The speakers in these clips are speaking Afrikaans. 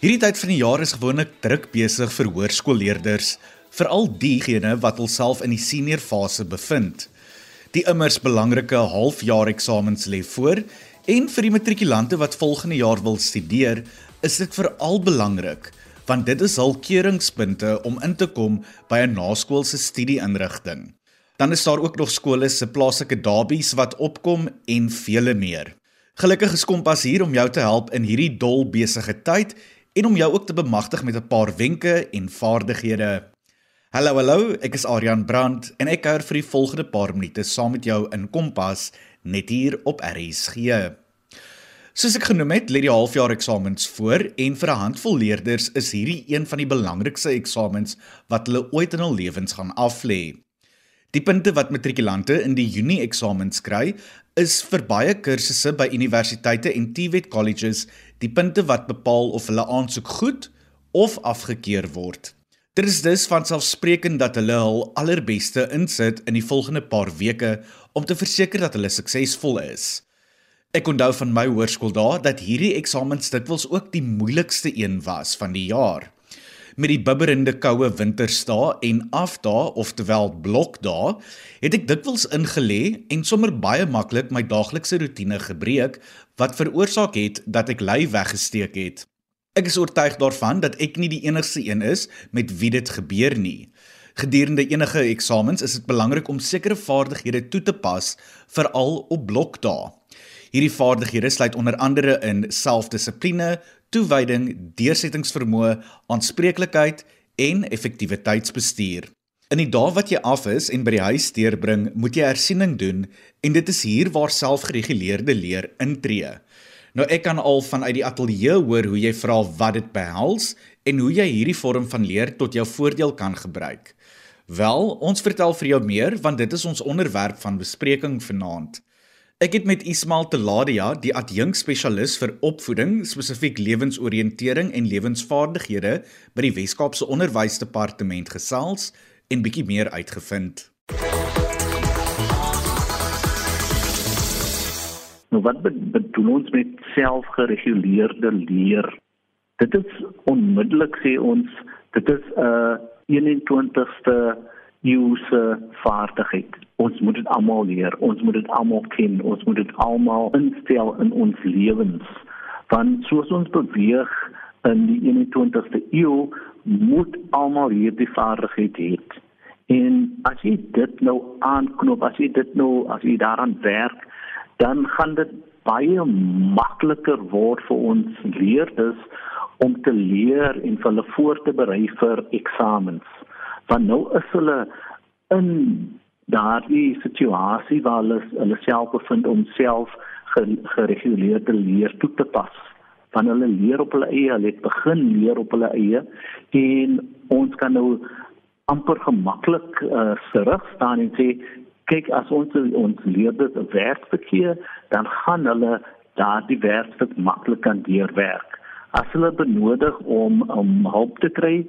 Hierdie tyd van die jaar is gewoonlik druk besig vir hoërskoolleerders, veral diegene wat hulself in die senior fase bevind. Die immers belangrike halfjaar eksamens lê voor en vir die matrikulante wat volgende jaar wil studeer, is dit veral belangrik want dit is hul keuringspunte om in te kom by 'n naskoolse studieinrigting. Dan is daar ook nog skole se plaaslike dabies wat opkom en vele meer. Gelukkig is Kompas hier om jou te help in hierdie dol besige tyd en om jou ook te bemagtig met 'n paar wenke en vaardighede. Hallo hallo, ek is Aryan Brandt en ek kuier vir die volgende paar minute saam met jou in Kompas net hier op RSG. Soos ek genoem het, lê die halfjaar eksamens voor en vir 'n handvol leerders is hierdie een van die belangrikste eksamens wat hulle ooit in hul lewens gaan aflê. Die punte wat matrikulante in die Junie eksamens kry, is vir baie kursusse by universiteite en TVET colleges die punte wat bepaal of hulle aansoek goed of afgekeur word. Dit is dus vanselfsprekend dat hulle hul allerbeste insit in die volgende paar weke om te verseker dat hulle suksesvol is. Ek onthou van my hoërskool daar dat hierdie eksamens dikwels ook die moeilikste een was van die jaar met die bibberende koue winterdae en afdae oftewel blokdae, het ek dikwels ingelê en sommer baie maklik my daaglikse rotine gebreek wat veroorsaak het dat ek lui weggesteek het. Ek is oortuig daarvan dat ek nie die enigste een is met wie dit gebeur nie. Gedurende enige eksamens is dit belangrik om sekere vaardighede toe te pas, veral op blokdae. Hierdie vaardighede sluit onder andere in selfdissipline, toewyding, deursettingsvermoë, aanspreeklikheid en effektiwiteitsbestuur. In die dae wat jy af is en by die huis deurbring, moet jy hersiening doen en dit is hier waar selfgereguleerde leer intree. Nou ek kan al vanuit die ateljee hoor hoe jy vra wat dit behels en hoe jy hierdie vorm van leer tot jou voordeel kan gebruik. Wel, ons vertel vir jou meer want dit is ons onderwerp van bespreking vanaand. Ek het met Ismail Teladia, die adjunk spesialis vir opvoeding, spesifiek lewensoriëntering en lewensvaardighede by die Wes-Kaapse Onderwysdepartement gesels en bietjie meer uitgevind. Nou wat bedoel ons met selfgereguleerde leer? Dit is onmiddellik sê ons, dit is 'n uh, 21ste eeuse vaardigheid. Ons moet dit almal leer. Ons moet dit almal ken. Ons moet dit almal instel in ons lewens. Want soos ons beweeg in die 21ste eeu, moet almal hierdie vaardigheid hê. En as jy dit nou aanknop, as jy dit nou as jy daaraan werk, dan gaan dit baie makliker word vir ons leerders om te leer en hulle voor te berei vir eksamens want nou is hulle in daardie situasie waar hulle hulle self bevind om self gereguleerde leer toe te pas. Van hulle leer op hulle eie hulle het begin leer op hulle eie en ons kan nou amper gemaklik uh, terug staan en sê kyk as ons ons leerders 'n werkstuk gee dan gaan hulle daardie werkstuk maklik kan deurwerk. As hulle benodig om om hulp te kry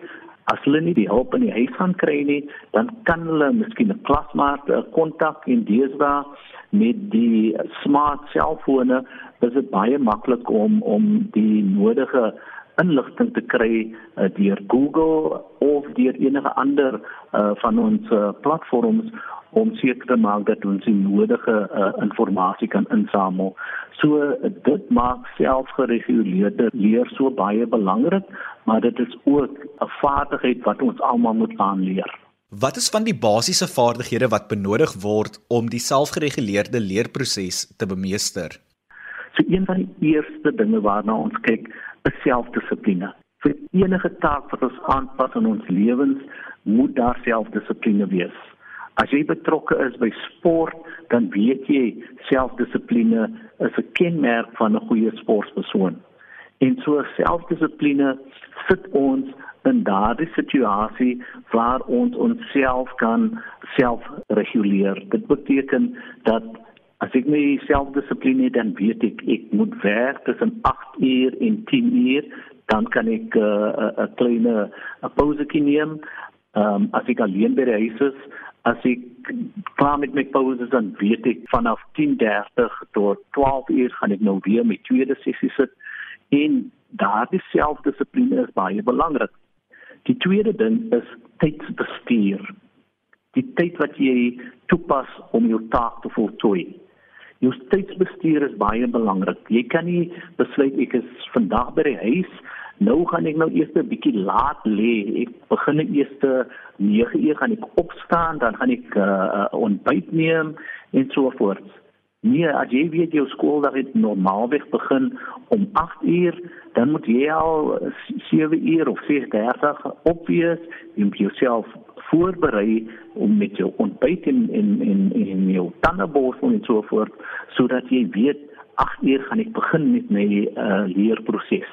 As hulle nie die hulp in die huis gaan kry nie, dan kan hulle miskien 'n klasmaat kontak en deesdae met die smart selfone is dit baie maklik om om die nodige inligting te kry uh, deur Google of deur enige ander uh, van ons uh, platforms om seker te maak dat ons die nodige uh, inligting kan insamel. So dit maak selfgereguleerde leer so baie belangrik, maar dit is ook 'n vaardigheid wat ons almal moet aanleer. Wat is van die basiese vaardighede wat benodig word om die selfgereguleerde leerproses te bemeester? So een van die eerste dinge waarna ons kyk, is selfdissipline. Vir enige taak wat ons aanpas in ons lewens, moet daar selfdissipline wees. As jy betrokke is by sport, dan weet jy selfdissipline is 'n kenmerk van 'n goeie sportpersoon. En so selfdissipline sit ons in daardie situasie waar ons onsself kan selfreguleer. Dit beteken dat as ek my selfdissipline het, dan weet ek ek moet werk tussen 8 uur en 10 uur, dan kan ek eh, 'n uh, kleine 'n pouse neem. Ehm um, as ek alleen by die huis is, as ek klaar met my pauses dan weet ek vanaf 10:30 tot 12:00 gaan ek nou weer my tweede sessie sit en daardie selfdissipline is baie belangrik. Die tweede ding is tydsbestuur. Die tyd wat jy toepas om jou taak te voltooi. Jou tydsbestuur is baie belangrik. Jy kan nie besluit ek is vandag by die huis, nou gaan ek nou eers 'n bietjie laat lê. Ek begin eers 9 uur gaan ek opstaan, dan gaan ek uh, ontbyt neem en so voort. Nee, as jy weet jou skooldag het normaalweg begin om 8 uur, dan moet jy al 7 uur of 6:30 opwees en jouself voorberei om met jou ontbyt en en en en jou tandeborsel en so voort sodat jy weet 8 uur gaan ek begin met my uh, leerproses.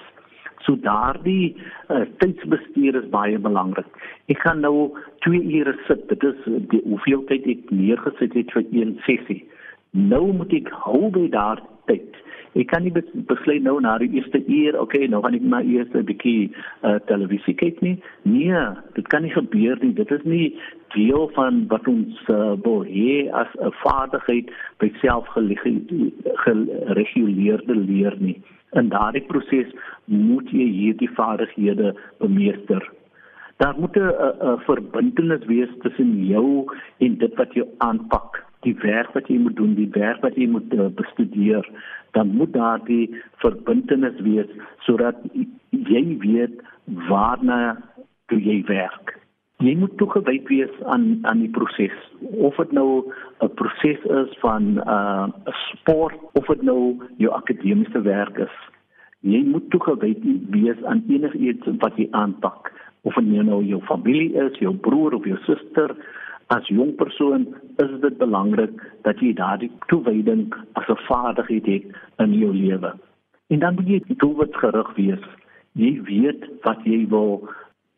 So daardie uh, tydsbestuur is baie belangrik. Ek gaan nou 2 ure sit. Dit is die hoeveel tyd ek neergesit het vir een sessie. Nou moet ek hou by daardie tyd. Ek kan nie besluit nou na die eerste uur, okay, nou gaan ek maar eers 'n bietjie uh, televisie kyk nie. Nee, dit kan nie gebeur nie. Dit is nie deel van wat ons uh, wil hê as 'n vaardigheid by selfgereguleerde leer nie. In daardie proses moet jy hierdie vaardighede bemeester. Daar moet 'n verbintenis wees tussen jou en dit wat jy aanpak die werk wat jy moet doen, die werk wat jy moet uh, bestudeer, dan moet daar die verbintenis wees sodat jy weet waarna jy werk. Jy moet toegewyd wees aan aan die proses. Of dit nou 'n proses is van 'n uh, sport of dit nou jou akademiese werk is. Jy moet toegewyd wees aan enigiets wat jy aanpak. Of dit nou jou familie is, jou broer of jou suster, as jong persoon is dit belangrik dat jy daardie toewyding as 'n vaardigheid het in jou lewe. En dan moet jy doelwitgerig wees. Jy weet wat jy wil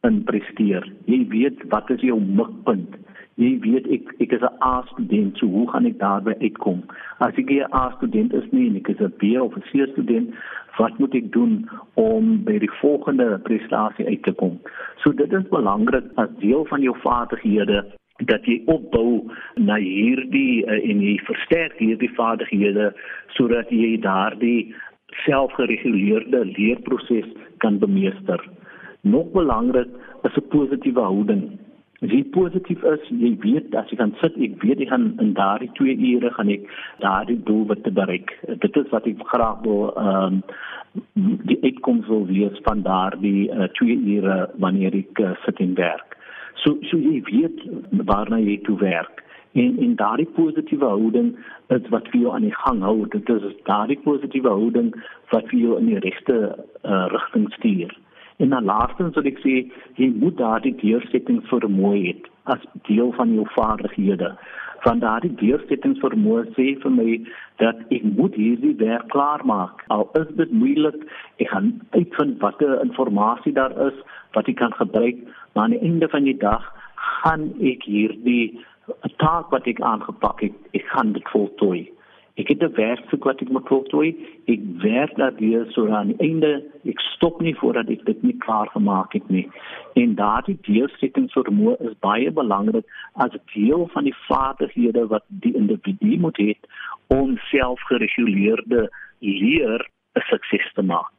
in presteer. Jy weet wat is jou mikpunt. Jy weet ek ek is 'n A student, so hoe gaan ek daarby uitkom? As ek 'n A student is nie en ek is 'n B of 'n C student, wat moet ek doen om by die volgende prestasie uit te kom? So dit is belangrik as deel van jou vaardighede dat jy opbou na hierdie uh, en jy versterk hierdie vaardighede sodat jy daardie selfgereguleerde leerproses kan bemeester. Nog belangrik is 'n positiewe houding. As jy positief is, jy weet as jy kan sit, ek weet jy gaan in daardie 2 ure gaan ek daardie doel wat te bereik. Dit is wat ek graag wil ehm um, die uitkoms wil wees van daardie 2 uh, ure wanneer ek uh, sit en werk. So so jy weet waarna jy toe werk. En en daardie positiewe houding is wat vir jou aan die gang hou. Dit is daardie positiewe houding wat vir jou in die regte uh, rigting stuur. En dan laastens wil ek sê jy moet daardie deursetting vermoë hê as deel van jou vaardighede. Van daardie deursetting vermoë sê vir my dat ek moet hierdie werk klaar maak. Al is dit moeilik, ek gaan uitvind watter inligting daar is wat ek kan gebruik maar aan die einde van die dag gaan ek hierdie taak wat ek aangepak het, ek gaan dit voltooi. Ek het 'n werkstuk wat ek moet voltooi. Ek werk daardeur so aan die einde. Ek stop nie voordat ek dit nie klaar gemaak het nie. En daardie deursettingsvermoë is baie belangrik as deel van die vaardighede wat die individu moet hê om selfgereguleerde leer 'n sukses te maak.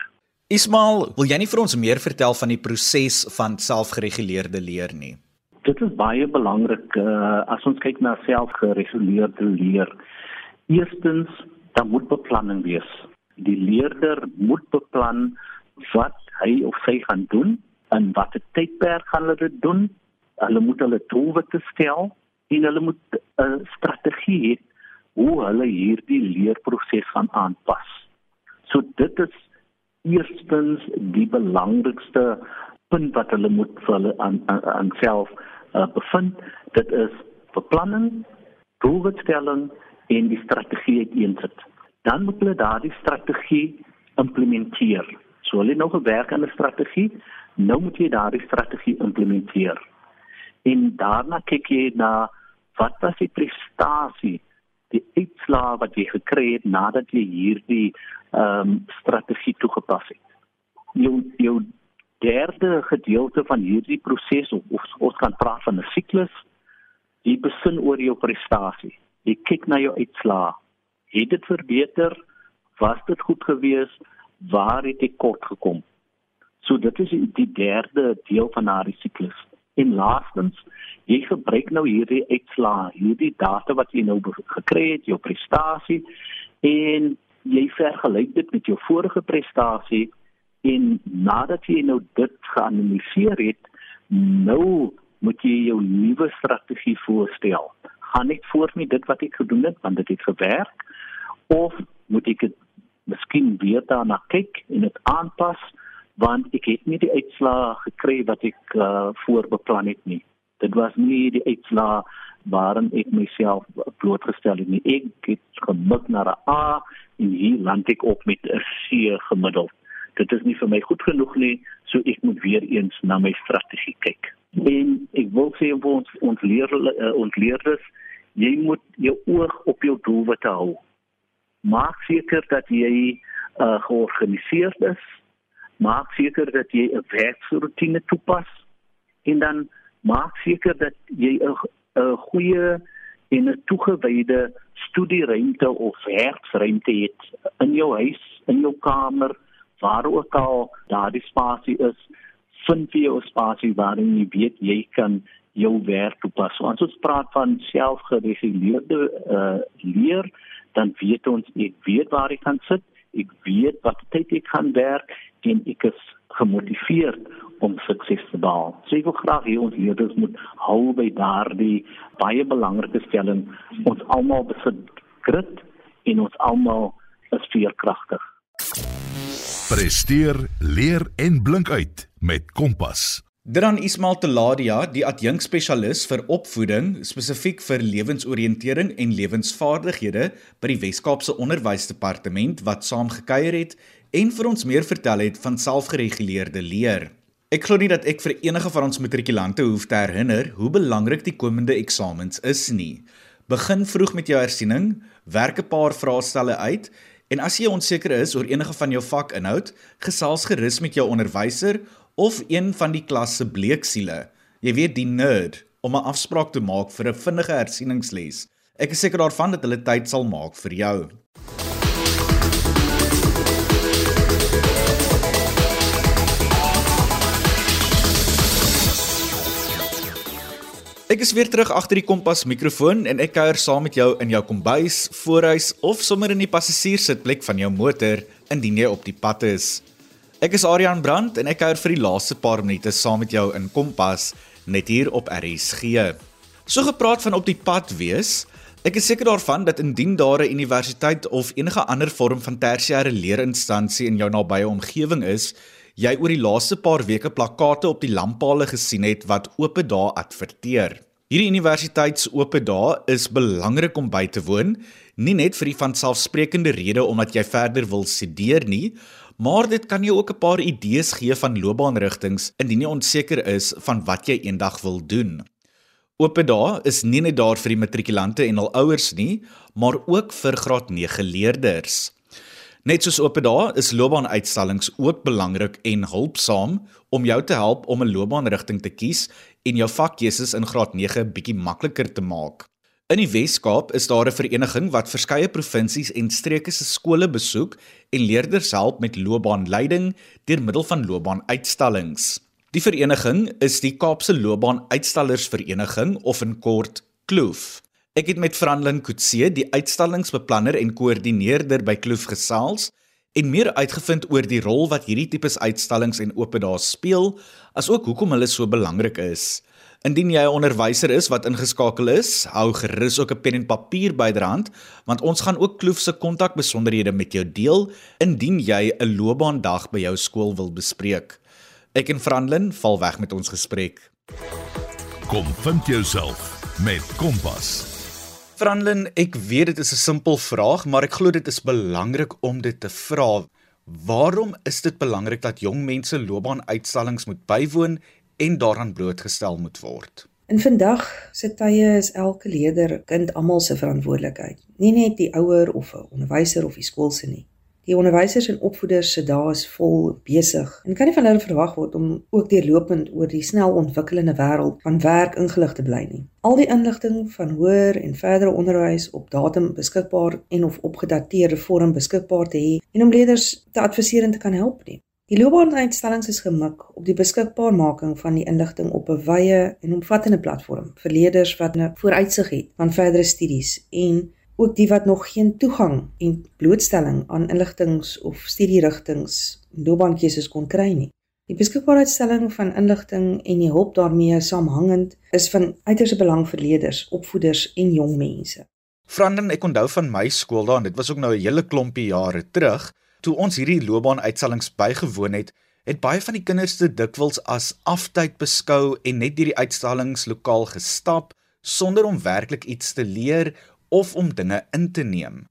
Ismail, wil jy nie vir ons meer vertel van die proses van selfgereguleerde leer nie? Dit is baie belangrik uh, as ons kyk na selfgereguleerde leer. Eerstens, daar moet beplanning wees. Die leerder moet beplan wat hy of sy gaan doen en watter tydperk gaan hulle dit doen. Hulle moet hulle doelwitte stel en hulle moet 'n strategie hê hoe hulle hierdie leerproses gaan aanpas. So dit is eerstens die belangrikste punt wat hulle moet vir hulle aan aan self uh, bevind dit is beplanning doelstelling en die strategie uiteensit dan moet hulle daardie strategie implementeer so hulle nou gewerk aan 'n strategie nou moet jy daardie strategie implementeer en daarna kyk jy na wat was die prestasie die uitslae wat jy gekry het nadat jy hierdie ehm um, strategie toegepas het. Jou jou derde gedeelte van hierdie proses of, of ons kan praat van 'n siklus, jy besin oor jou prestasie. Jy kyk na jou uitslae. Het dit verbeter? Was dit goed geweest? Waar het jy kort gekom? So dit is die derde deel van haar siklus. En laastens, jy gebruik nou hierdie uitslae, hierdie data wat jy nou gekry het, jou prestasie en jy vergelyk dit met jou vorige prestasie en nadat jy nou dit geanaliseer het, nou moet jy jou nuwe strategie voorstel. Gaan ek voort met dit wat ek gedoen het want dit het gewerk of moet ek dit miskien weer daarna kyk en dit aanpas want ek het nie die uitslae gekry wat ek uh, voorbeplan het nie. Dit was nie die uitslae waarin ek myself blootgestel het nie. Ek het gemik na 'n A en hier land ek op met 'n C gemiddeld. Dit is nie vir my goed genoeg nie, so ek moet weer eens na my strategie kyk. En ek wil sê vir ons ons leer uh, ons leerders, jy moet jou oog op jou doelwitte hou. Maak seker dat jy uh, georganiseerd is. Maak seker dat jy 'n werksroetine toepas en dan maak seker dat jy 'n 'n goeie en 'n toegewyde studieruimte of werksruimte het in jou huis, in jou kamer, waar ook al daardie spasie is, vind jy 'n spasie waarin jy weet jy kan jou werk toepas. So, as ons praat van selfgereguleerde uh, leer, dan weet ons ek weet waar ek kan sit, ek weet wat tyd ek kan werk en ek is gemotiveerd om sukses te behaal. So ek wil graag hê ons leerders moet hou by daardie baie belangrike stelling. Ons almal besit grit en ons almal is veerkragtig. Presteer, leer en blink uit met Kompas. Dran Ismail Teladia, die adjunkspesialis vir opvoeding, spesifiek vir lewensoriëntering en lewensvaardighede by die Wes-Kaapse Onderwysdepartement wat saamgekyer het en vir ons meer vertel het van selfgereguleerde leer. Ek glo nie dat ek vir enige van ons matrikulante hoef te herinner hoe belangrik die komende eksamens is nie. Begin vroeg met jou hersiening, werk 'n paar vraestelle uit en as jy onseker is oor enige van jou vakinhoud, gesels gerus met jou onderwyser of een van die klas se bleeksiele. Jy weet die nerd om 'n afspraak te maak vir 'n vinnige hersieningsles. Ek is seker daarvan dat hulle tyd sal maak vir jou. Ek is weer terug agter die kompas mikrofoon en ek kuier saam met jou in jou kombuis, voorhuis of sommer in die passasierssitplek van jou motor indien jy op die pad is. Ek is Adrian Brandt en ek kuier vir die laaste paar minute saam met jou in Kompas net hier op RSG. So gepraat van op die pad wees, ek is seker daarvan dat indien daar 'n universiteit of enige ander vorm van tersiêre leerinstansie in jou nabye omgewing is, jy oor die laaste paar weke plakkate op die lamppale gesien het wat oop dae adverteer. Hierdie universiteitsoop dae is belangrik om by te woon, nie net vir die vanselfsprekende rede omdat jy verder wil studeer nie, maar dit kan jou ook 'n paar idees gee van loopbaanrigtings indien jy onseker is van wat jy eendag wil doen. Oop dae is nie net daar vir die matrikulante en hul ouers nie, maar ook vir graad 9 leerders. Net soos oop dae is loopbaanuitstallings ook belangrik en hulpsaam om jou te help om 'n loopbaanrigting te kies en jou vakkeuses in graad 9 bietjie makliker te maak. In die Wes-Kaap is daar 'n vereniging wat verskeie provinsies en streke se skole besoek en leerders help met loopbaanleiding deur middel van loopbaanuitstallings. Die vereniging is die Kaapse Loopbaanuitstallersvereniging of in kort KLOOF. Ek het met Franlin Kutse, die uitstallingsbeplanner en koördineerder by Kloof gesels en meer uitgevind oor die rol wat hierdie tipes uitstallings en oop dae speel, asook hoekom hulle so belangrik is. Indien jy 'n onderwyser is wat ingeskakel is, hou gerus ook 'n pen en papier byderhand, want ons gaan ook Kloof se kontakbesonderhede met jou deel indien jy 'n loopbaandag by jou skool wil bespreek. Ek en Franlin val weg met ons gesprek. Kom vind jouself met Kompas. Franlin, ek weet dit is 'n simpel vraag, maar ek glo dit is belangrik om dit te vra. Waarom is dit belangrik dat jong mense loopbaanuitstallings moet bywoon en daaraan blootgestel moet word? In vandag se tye is elke leerder kind almal se verantwoordelikheid, nie net die ouer of 'n onderwyser of die skool se nie. Die onderwysers en opvoeders se dae is vol besig en kan nie van hulle verwag word om ook deurlopend oor die snel ontwikkelende wêreld van werk ingelig te bly nie. Al die inligting van hoër en verdere onderwys op datum beskikbaar en of opgedateerde vorm beskikbaar te hê en om leerders te adviseer en te kan help nie. Die loopbaanuitstallings is gemik op die beskikbaarmaking van die inligting op 'n wye en omvattende platform vir leerders wat 'n vooruitsig het van verdere studies en ook die wat nog geen toegang en blootstelling aan inligtings of studierigtings en loopbaankeuses kon kry nie. Die beskikbaarheidstelling van inligting en die hulp daarmee saamhangend is van uiterste belang vir leerders, opvoeders en jong mense. Vranden, ek onthou van my skool daar en dit was ook nou 'n hele klompie jare terug, toe ons hierdie loopbaanuitstallings bygewoon het, het baie van die kinders dit dikwels as aftyd beskou en net deur die uitstallings lokaal gestap sonder om werklik iets te leer of om dinge in te neem.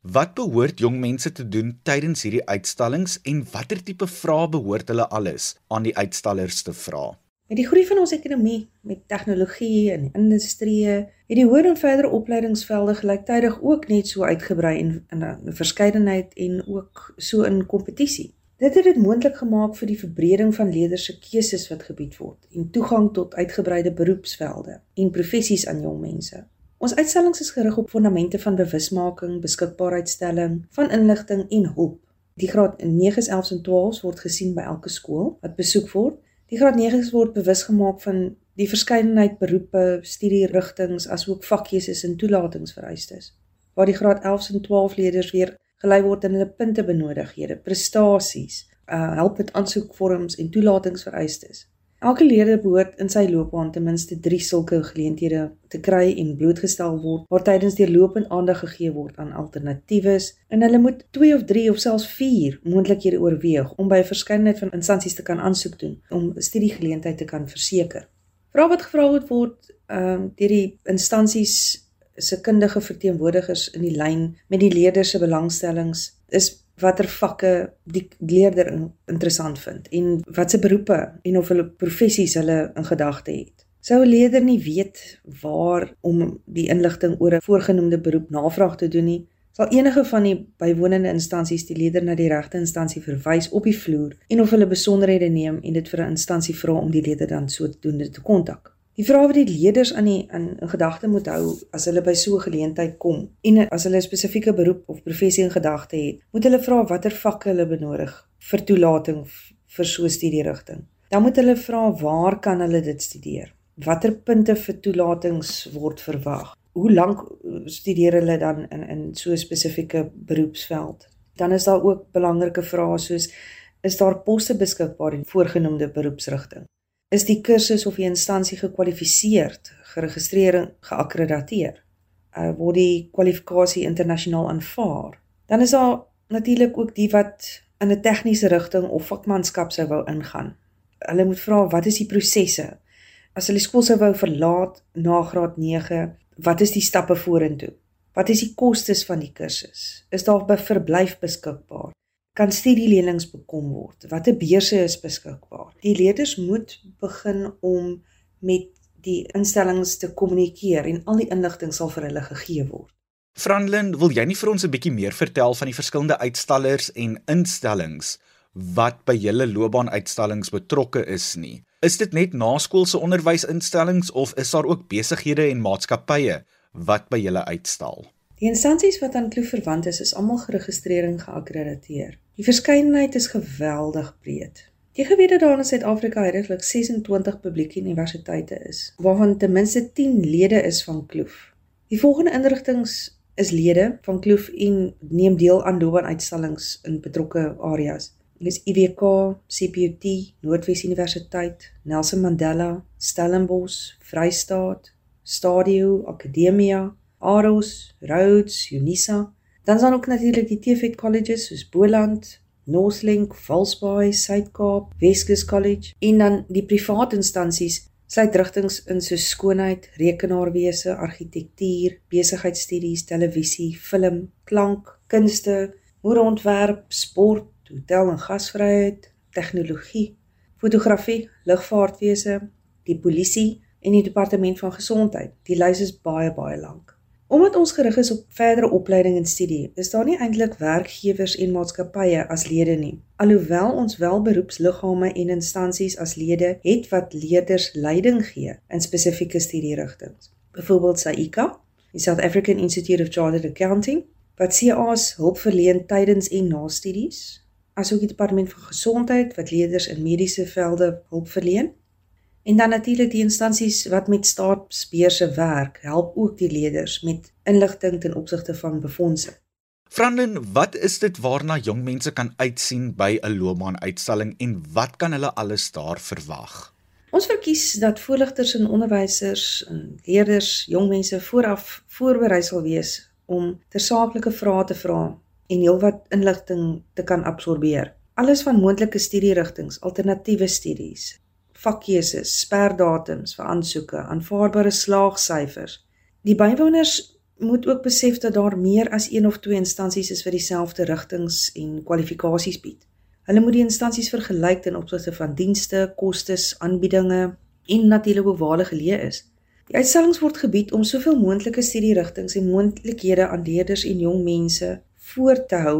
Wat behoort jong mense te doen tydens hierdie uitstallings en watter tipe vrae behoort hulle alles aan die uitstallers te vra? Met die groei van ons ekonomie, met tegnologie en industrie, het die hoër en verdere opleidingsvelde gelyktydig ook net so uitgebrei en in 'n verskeidenheid en ook so in kompetisie. Dit het dit moontlik gemaak vir die verbreding van leerders se keuses wat gebied word en toegang tot uitgebreide beroepsvelde en professies aan jong mense. Ons uitstallings is gerig op fondamente van bewusmaking, beskikbaarheidstelling, van inligting en hulp. Die graad 9s, 11s en 12s word gesien by elke skool wat besoek word. Die graad 9s word bewus gemaak van die verskeidenheid beroepe, studierigtings asook vakkeuses en toelatingsvereistes. Waar die graad 11s en 12 leerders weer gelei word in hulle punte benodighede, prestasies, uh, help met aansoekvorms en toelatingsvereistes. Elke leerder behoort in sy loopbaan ten minste 3 sulke geleenthede te kry en blootgestel word waar tydens deurlopend aandag gegee word aan alternatiewes en hulle moet 2 of 3 of selfs 4 moontlikhede oorweeg om by 'n verskeidenheid van instansies te kan aansoek doen om 'n studiegeleentheid te kan verseker. Vrae wat gevra word ehm um, deur die instansies se kundige verteenwoordigers in die lyn met die leerders se belangstellings is watter vakke die leerder interessant vind en watse beroepe en of hulle professies hulle in gedagte het. Sou 'n leerder nie weet waar om die inligting oor 'n voorgenoemde beroep navraag te doen nie, sal enige van die bywonende instansies die leerder na die regte instansie verwys op die vloer en of hulle besonderhede neem en dit vir 'n instansie vra om die leerder dan sodoende te kontak. Die vrae wat die leerders aan die in, in gedagte moet hou as hulle by so 'n geleentheid kom en as hulle 'n spesifieke beroep of professie in gedagte het, moet hulle vra watter vakke hulle benodig vir toelating vir so 'n studierigting. Dan moet hulle vra waar kan hulle dit studeer? Watter punte vir toelatings word verwag? Hoe lank uh, studeer hulle dan in in so 'n spesifieke beroepsveld? Dan is daar ook belangrike vrae soos is daar poste beskikbaar in voorgenoemde beroepsrigting? Is die kursus of die instansie gekwalifiseerd, geregistreer en geakkrediteer. Uh word die kwalifikasie internasionaal aanvaar. Dan is daar natuurlik ook die wat in 'n tegniese rigting of vakmanskap sou wou ingaan. Hulle moet vra wat is die prosesse? As hulle skool sou wou verlaat na graad 9, wat is die stappe vorentoe? Wat is die kostes van die kursus? Is daar verblyf beskikbaar? kan studielenings bekom word. Watter beurse is beskikbaar? Die leerders moet begin om met die instellings te kommunikeer en al die inligting sal vir hulle gegee word. Franlin, wil jy nie vir ons 'n bietjie meer vertel van die verskillende uitstallers en instellings wat by julle loopbaanuitstallings betrokke is nie? Is dit net naskoolse onderwysinstellings of is daar ook besighede en maatskappye wat by julle uitstal? Die instansies wat aan Kloof verwant is, is almal geregistreer en geakkrediteer. Die verskeidenheid is geweldig breed. Jy geweet dat daar in Suid-Afrika heidaglik 26 publieke universiteite is, waarvan ten minste 10 lede is van Kloof. Die volgende inrigtinge is lede van Kloof en neem deel aan loopbaanuitstallings in betrokke areas. Dis IWK, CPUT, Noordwes Universiteit, Nelson Mandela, Stellenbosch, Vrystaat, Stadio, Akademia, Aros, Rhodes, Unisa. Dan is daar ook natuurlik die TVET colleges soos Boland, Northlink, Valsbaai, Suid-Kaap, Weskus College en dan die private instansies sluit rigtings in soos skoonheid, rekenaarwese, argitektuur, besigheidstudies, televisie, film, klank, kunste, modeontwerp, sport, hotel en gasvryheid, tegnologie, fotografie, lugvaartwese, die polisie en die departement van gesondheid. Die lys is baie baie lank. Omdat ons gerig is op verdere opleiding en studie, is daar nie eintlik werkgewers en maatskappye as lede nie. Alhoewel ons wel beroepsliggame en instansies as lede het wat leerders leiding gee in spesifieke studierigtings. Byvoorbeeld SAICA, die South African Institute of Chartered Accounting, wat CA's hulp verleen tydens en na studies. asook die departement van gesondheid wat leerders in mediese velde hulp verleen. En dan natuurlik die instansies wat met staatsbeurse werk, help ook die leerders met inligting ten opsigte van befondsing. Frandin, wat is dit waarna jong mense kan uitsien by 'n loopbaanuitstalling en wat kan hulle alles daar verwag? Ons verkies dat voorligters en onderwysers en leerders jong mense vooraf voorberei sal wees om tersaaklike vrae te vra en heelwat inligting te kan absorbeer. Alles van moontlike studierigtinge, alternatiewe studies, vakkeuses, sperdatums vir aansoeke, aanvaarbare slaagsyfers. Die bywoners moet ook besef dat daar meer as een of twee instansies is vir dieselfde rigtings en kwalifikasies bied. Hulle moet die instansies vergelyk ten opsigte van dienste, kostes, aanbiedinge en natuurlik hoe waar hulle geleë is. Die uitstallings word gebied om soveel moontlike studierigtinge en moontlikhede aan leerders en jong mense voor te hou,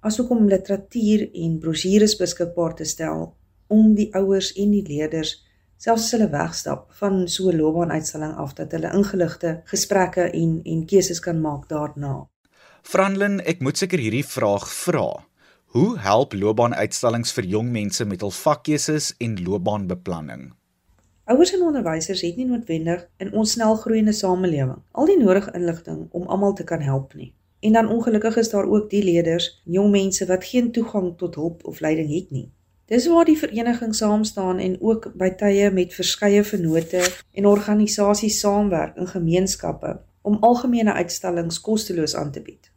asook om literatuur en brosjures beskikbaar te stel om die ouers en die leerders selfs hulle wegstap van so 'n loopbaanuitstalling af dat hulle ingeligte gesprekke en en keuses kan maak daarna. Franlin, ek moet seker hierdie vraag vra. Hoe help loopbaanuitstallings vir jong mense met hul vakkeuses en loopbaanbeplanning? Ouers en onderwysers het nie noodwendig in ons snelgroeiende samelewing al die nodige inligting om almal te kan help nie. En dan ongelukkig is daar ook die leerders, jong mense wat geen toegang tot hulp of leiding het nie. Dis waar die vereniging saam staan en ook by tye met verskeie vennote en organisasies saamwerk in gemeenskappe om algemene uitstallings kosteloos aan te bied.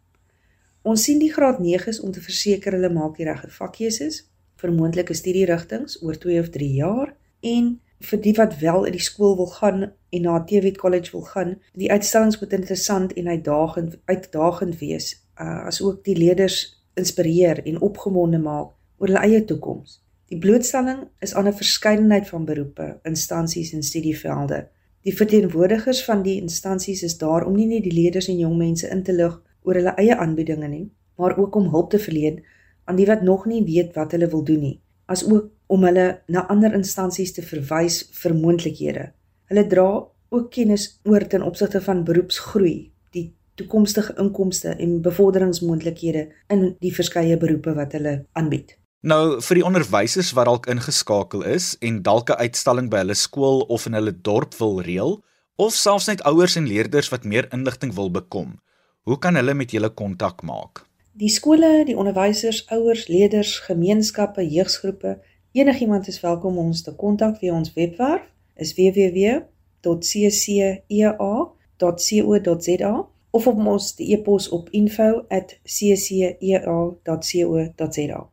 Ons sien die graad 9s om te verseker hulle maak die regte vakkeuses vir moontlike studierigtinge oor 2 of 3 jaar en vir die wat wel in die skool wil gaan en na TVET College wil gaan, die uitstallings moet interessant en uitdagend uitdagend wees, uh, asook die leerders inspireer en opgewonde maak oor hulle eie toekoms. Die blootstelling is aan 'n verskeidenheid van beroepe, instansies en studievelde. Die verteenwoordigers van die instansies is daar om nie net die leerders en jong mense in te lig oor hulle eie aanbiedinge nie, maar ook om hulp te verleen aan die wat nog nie weet wat hulle wil doen nie, asook om hulle na ander instansies te verwys vir moontlikhede. Hulle dra ook kennis oor ten opsigte van beroepsgroei, die toekomstige inkomste en bevorderingsmoontlikhede in die verskeie beroepe wat hulle aanbied. Nou vir die onderwysers wat dalk ingeskakel is en dalk 'n uitstalling by hulle skool of in hulle dorp wil reël of selfs net ouers en leerders wat meer inligting wil bekom. Hoe kan hulle met julle kontak maak? Die skole, die onderwysers, ouers, leerders, gemeenskappe, jeugsgroepe, enigiemand is welkom om ons te kontak via ons webwerf is www.ccea.co.za of op ons e-pos op info@ccea.co.za.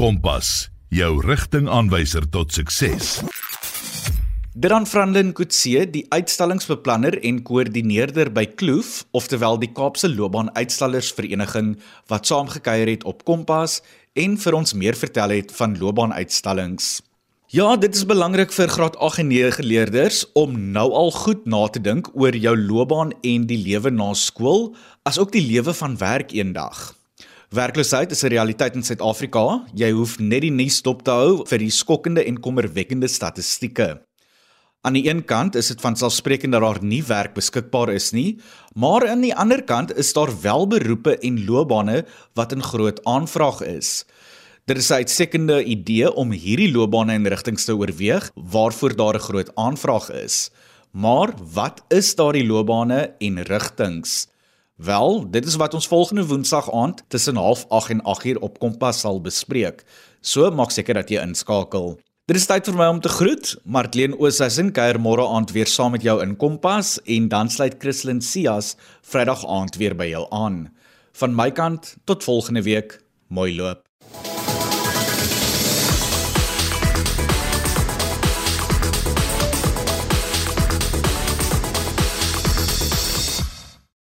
Kompas, jou rigtingaanwyser tot sukses. Dit dan Franlin Kutse, die uitstallingsbeplanner en koördineerder by Kloof, oftewel die Kaapse Loopbaanuitstallersvereniging wat saamgekyer het op Kompas en vir ons meer vertel het van loopbaanuitstallings. Ja, dit is belangrik vir graad 8 en 9 geleerders om nou al goed na te dink oor jou loopbaan en die lewe na skool, asook die lewe van werk eendag. Werkloosheid is 'n realiteit in Suid-Afrika. Jy hoef net die nuus dop te hou vir die skokkende en kommerwekkende statistieke. Aan die een kant is dit van selfsprekend dat daar nie werk beskikbaar is nie, maar aan die ander kant is daar wel beroepe en loopbane wat in groot aanvraag is. Dit is 'n uitstekende idee om hierdie loopbane en rigtings te oorweeg waarvoor daar 'n groot aanvraag is. Maar wat is daardie loopbane en rigtings? Wel, dit is wat ons volgende Woensdag aand tussen 08:30 en 8:00 op Kompas sal bespreek. So maak seker dat jy inskakel. Dit is tyd vir my om te groet. Martleen Osasin kuier môre aand weer saam met jou in Kompas en dan sluit Christlyn Cias Vrydag aand weer by jou aan. Van my kant tot volgende week. Mooi loop.